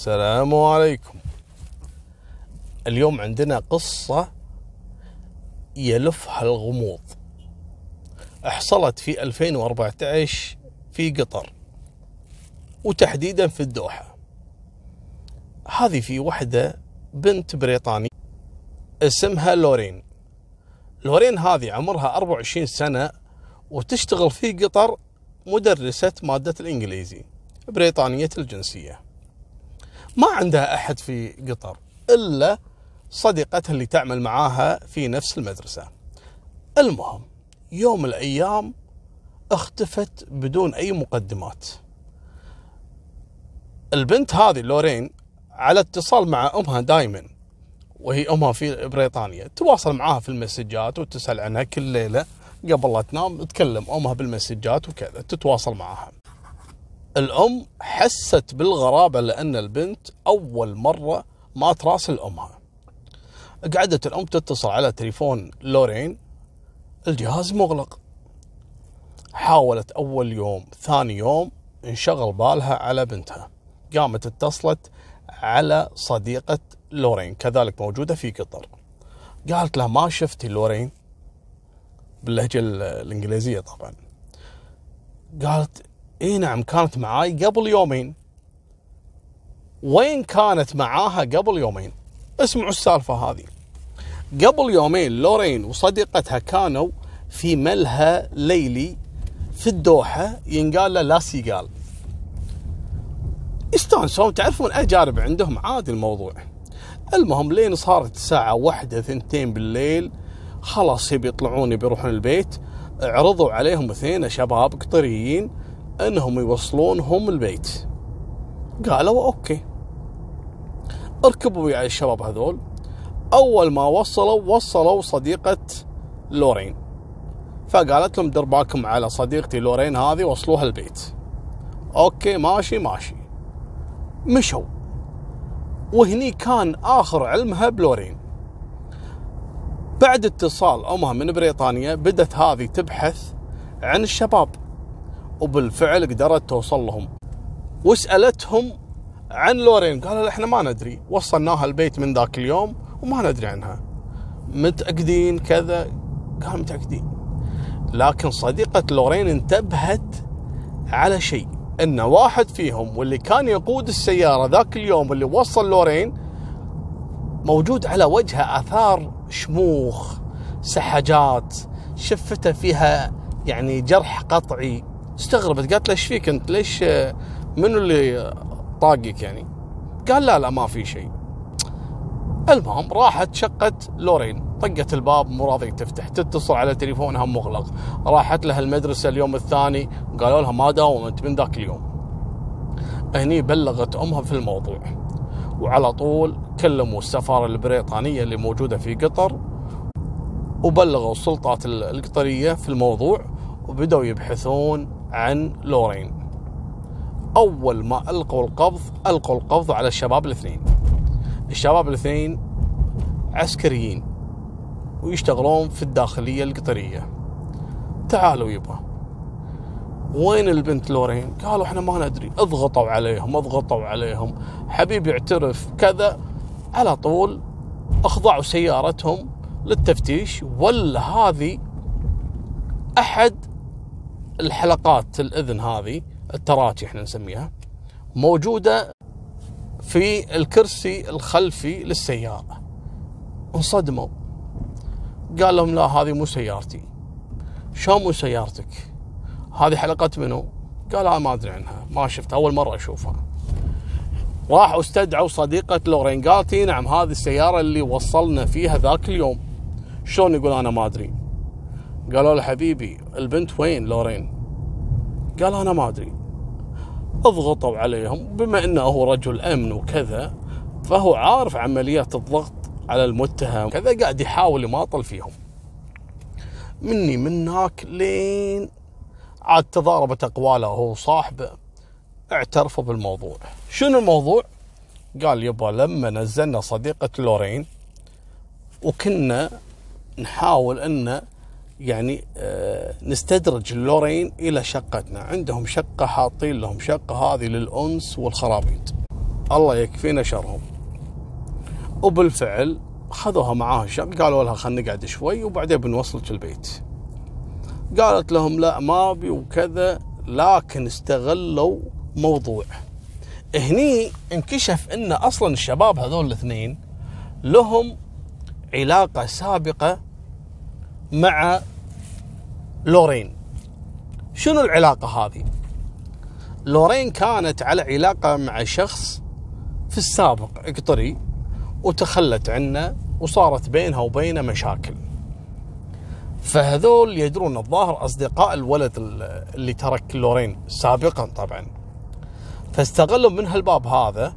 السلام عليكم. اليوم عندنا قصة يلفها الغموض. حصلت في 2014 في قطر وتحديدا في الدوحة. هذه في وحدة بنت بريطاني اسمها لورين. لورين هذه عمرها 24 سنة وتشتغل في قطر مدرسة مادة الإنجليزي بريطانية الجنسية. ما عندها أحد في قطر إلا صديقتها اللي تعمل معاها في نفس المدرسة. المهم يوم الأيام اختفت بدون أي مقدمات. البنت هذه لورين على اتصال مع أمها دائما وهي أمها في بريطانيا. تواصل معاها في المسجات وتسأل عنها كل ليلة قبل لا تنام تكلم أمها بالمسجات وكذا تتواصل معاها الأم حست بالغرابة لأن البنت أول مرة ما تراسل أمها. قعدت الأم تتصل على تليفون لورين الجهاز مغلق. حاولت أول يوم ثاني يوم انشغل بالها على بنتها. قامت اتصلت على صديقة لورين كذلك موجودة في قطر. قالت لها ما شفتي لورين؟ باللهجة الإنجليزية طبعا. قالت اي نعم كانت معاي قبل يومين. وين كانت معاها قبل يومين؟ اسمعوا السالفة هذه. قبل يومين لورين وصديقتها كانوا في ملهى ليلي في الدوحة ينقال له لا سيقال. يستانسون تعرفون؟ أجارب عندهم عادي الموضوع. المهم لين صارت الساعة واحدة ثنتين بالليل خلاص يبي يطلعون بيروحون البيت عرضوا عليهم اثنين شباب قطريين أنهم يوصلونهم البيت. قالوا أوكي. أركبوا ويا الشباب هذول. أول ما وصلوا وصلوا صديقة لورين. فقالت لهم دير بالكم على صديقتي لورين هذه وصلوها البيت. أوكي ماشي ماشي. مشوا. وهني كان آخر علمها بلورين. بعد اتصال أمها من بريطانيا بدت هذه تبحث عن الشباب. وبالفعل قدرت توصل لهم. وسألتهم عن لورين قالوا إحنا ما ندري. وصلناها البيت من ذاك اليوم وما ندري عنها. متأكدين كذا؟ قالوا متأكدين. لكن صديقة لورين انتبهت على شيء إن واحد فيهم واللي كان يقود السيارة ذاك اليوم اللي وصل لورين موجود على وجهه آثار شموخ سحجات شفته فيها يعني جرح قطعي. استغربت قالت له إيش فيك أنت؟ ليش منو اللي طاقك يعني؟ قال لا لا ما في شيء. المهم راحت شقت لورين طقت الباب مو راضي تفتح تتصل على تليفونها مغلق. راحت لها المدرسة اليوم الثاني قالوا لها ما داومت من ذاك اليوم. هني بلغت أمها في الموضوع وعلى طول كلموا السفارة البريطانية اللي موجودة في قطر وبلغوا السلطات القطرية في الموضوع وبدأوا يبحثون عن لورين. أول ما ألقوا القبض ألقوا القبض على الشباب الاثنين. الشباب الاثنين عسكريين ويشتغلون في الداخلية القطرية. تعالوا يبا. وين البنت لورين؟ قالوا إحنا ما ندري. اضغطوا عليهم اضغطوا عليهم. حبيبي اعترف كذا. على طول أخضعوا سيارتهم للتفتيش. ولا هذه أحد الحلقات الإذن هذه التراتي إحنا نسميها موجودة في الكرسي الخلفي للسيارة. انصدموا. قال لهم لا هذه مو سيارتي. شو مو سيارتك؟ هذه حلقة منو؟ قال أنا ما أدري عنها. ما شفتها أول مرة أشوفها. راحوا استدعوا صديقة لورين قالت نعم هذه السيارة اللي وصلنا فيها ذاك اليوم. شلون يقول أنا ما أدري. قالوا له حبيبي البنت وين؟ لورين. قال أنا ما أدري. أضغطوا عليهم بما إنه هو رجل أمن وكذا فهو عارف عمليات الضغط على المتهم كذا قاعد يحاول يماطل فيهم. مني من هناك لين عاد تضاربت أقواله هو صاحبه اعترفوا بالموضوع. شنو الموضوع؟ قال يبا لما نزلنا صديقة لورين وكنا نحاول إن يعني آه، نستدرج اللورين إلى شقتنا. عندهم شقة حاطين لهم شقة هذه للأنس والخرابيط. الله يكفينا شرهم. وبالفعل خذوها معاها الشق قالوا لها خلينا نقعد شوي وبعدين بنوصلك البيت. قالت لهم لا ما أبي وكذا لكن استغلوا موضوع. هني انكشف إن أصلا الشباب هذول الاثنين لهم علاقة سابقة مع لورين. شنو العلاقة هذه؟ لورين كانت على علاقة مع شخص في السابق قطري وتخلت عنه وصارت بينها وبينه مشاكل. فهذول يدرون الظاهر أصدقاء الولد اللي ترك لورين سابقا طبعا. فاستغلوا من هالباب هذا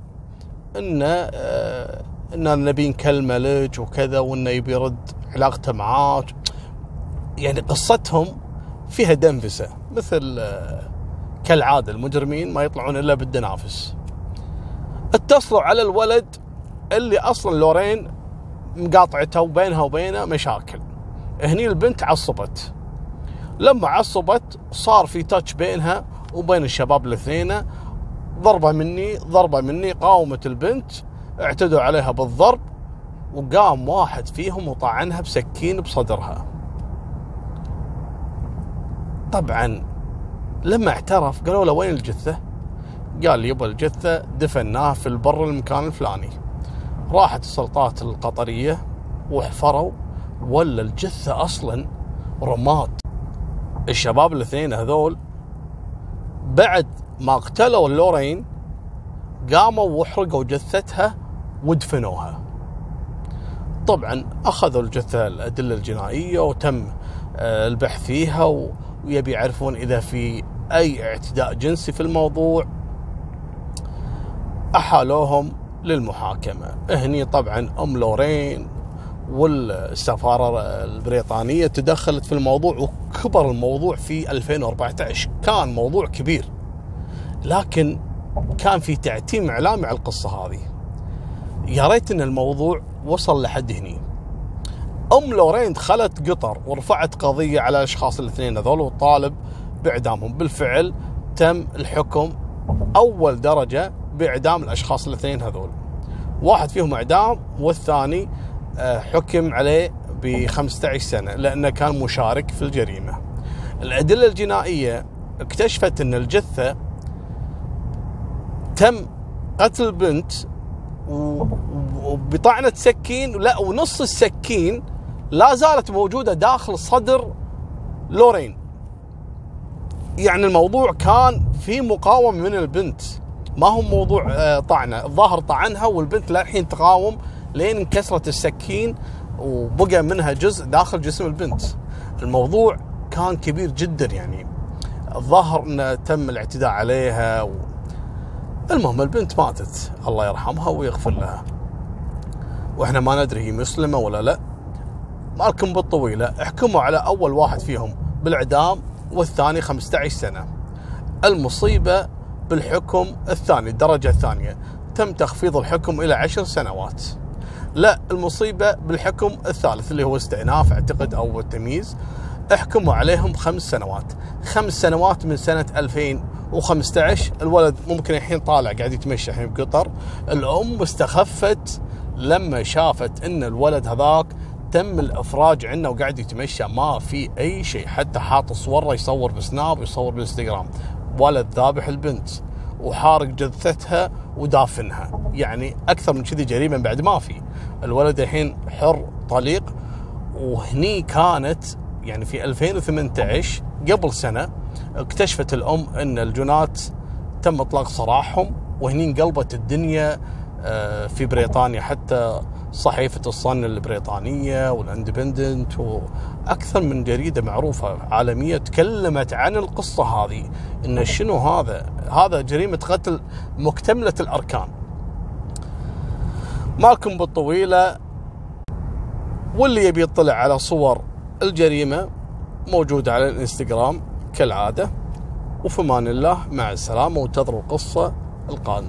انه آه إن نبي نكلمه لك وكذا وإنه يبي يرد علاقته معاك. يعني قصتهم فيها دنفسه مثل آه كالعادة المجرمين ما يطلعون إلا بالدنافس. اتصلوا على الولد اللي أصلا لورين مقاطعته وبينها وبينه مشاكل. هني البنت عصبت. لما عصبت صار في تاتش بينها وبين الشباب الاثنين. ضربة مني ضربة مني قاومت البنت اعتدوا عليها بالضرب وقام واحد فيهم وطعنها بسكين بصدرها. طبعا لما اعترف قالوا له وين الجثة؟ قال يبا الجثة دفناها في البر المكان الفلاني. راحت السلطات القطرية وحفروا ولا الجثة أصلا رماد. الشباب الاثنين هذول بعد ما قتلوا اللورين قاموا وحرقوا جثتها ودفنوها. طبعا أخذوا الجثة الأدلة الجنائية وتم البحث فيها ويبي يعرفون إذا في أي اعتداء جنسي في الموضوع أحالوهم للمحاكمة. هني طبعا أم لورين والسفارة البريطانية تدخلت في الموضوع وكبر الموضوع في 2014 كان موضوع كبير لكن كان في تعتيم إعلامي على القصة هذه. يا ريت ان الموضوع وصل لحد هني. أم لورين دخلت قطر ورفعت قضية على الاشخاص الاثنين هذول وطالب بإعدامهم. بالفعل تم الحكم أول درجة بإعدام الأشخاص الاثنين هذول. واحد فيهم إعدام والثاني حكم عليه ب 15 سنة لأنه كان مشارك في الجريمة. الأدلة الجنائية اكتشفت أن الجثة تم قتل بنت وبطعنة سكين لا ونص السكين لا زالت موجودة داخل صدر لورين. يعني الموضوع كان في مقاومة من البنت. ما هو موضوع طعنة. الظاهر طعنها والبنت للحين تقاوم لين انكسرت السكين وبقى منها جزء داخل جسم البنت. الموضوع كان كبير جدا يعني. الظاهر انه تم الاعتداء عليها و... المهم البنت ماتت. الله يرحمها ويغفر لها. وإحنا ما ندري هي مسلمة ولا لا. مالكم بالطويلة احكموا على أول واحد فيهم بالإعدام والثاني 15 سنة. المصيبة بالحكم الثاني الدرجة الثانية. تم تخفيض الحكم إلى عشر سنوات. لا المصيبة بالحكم الثالث اللي هو استئناف اعتقد أو تمييز احكموا عليهم خمس سنوات. خمس سنوات من سنة 2015 الولد ممكن الحين طالع قاعد يتمشى الحين بقطر. الأم استخفت لما شافت إن الولد هذاك تم الإفراج عنه وقاعد يتمشى. ما في أي شيء. حتى حاط صوره يصور بسناب ويصور بالانستغرام ولد ذابح البنت. وحارق جثتها ودافنها. يعني أكثر من كذي جريمة بعد ما في. الولد الحين حر طليق. وهني كانت يعني في 2018 قبل سنة اكتشفت الأم أن الجنات تم إطلاق سراحهم. وهني انقلبت الدنيا في بريطانيا. حتى صحيفة الصن البريطانية والاندبندنت وأكثر من جريدة معروفة عالمية تكلمت عن القصة هذه إن شنو هذا؟ هذا جريمة قتل مكتملة الأركان. مالكم بالطويلة. واللي يبي يطلع على صور الجريمة موجودة على الإنستغرام كالعادة. وفي أمان الله مع السلامة وانتظروا القصة القادمة.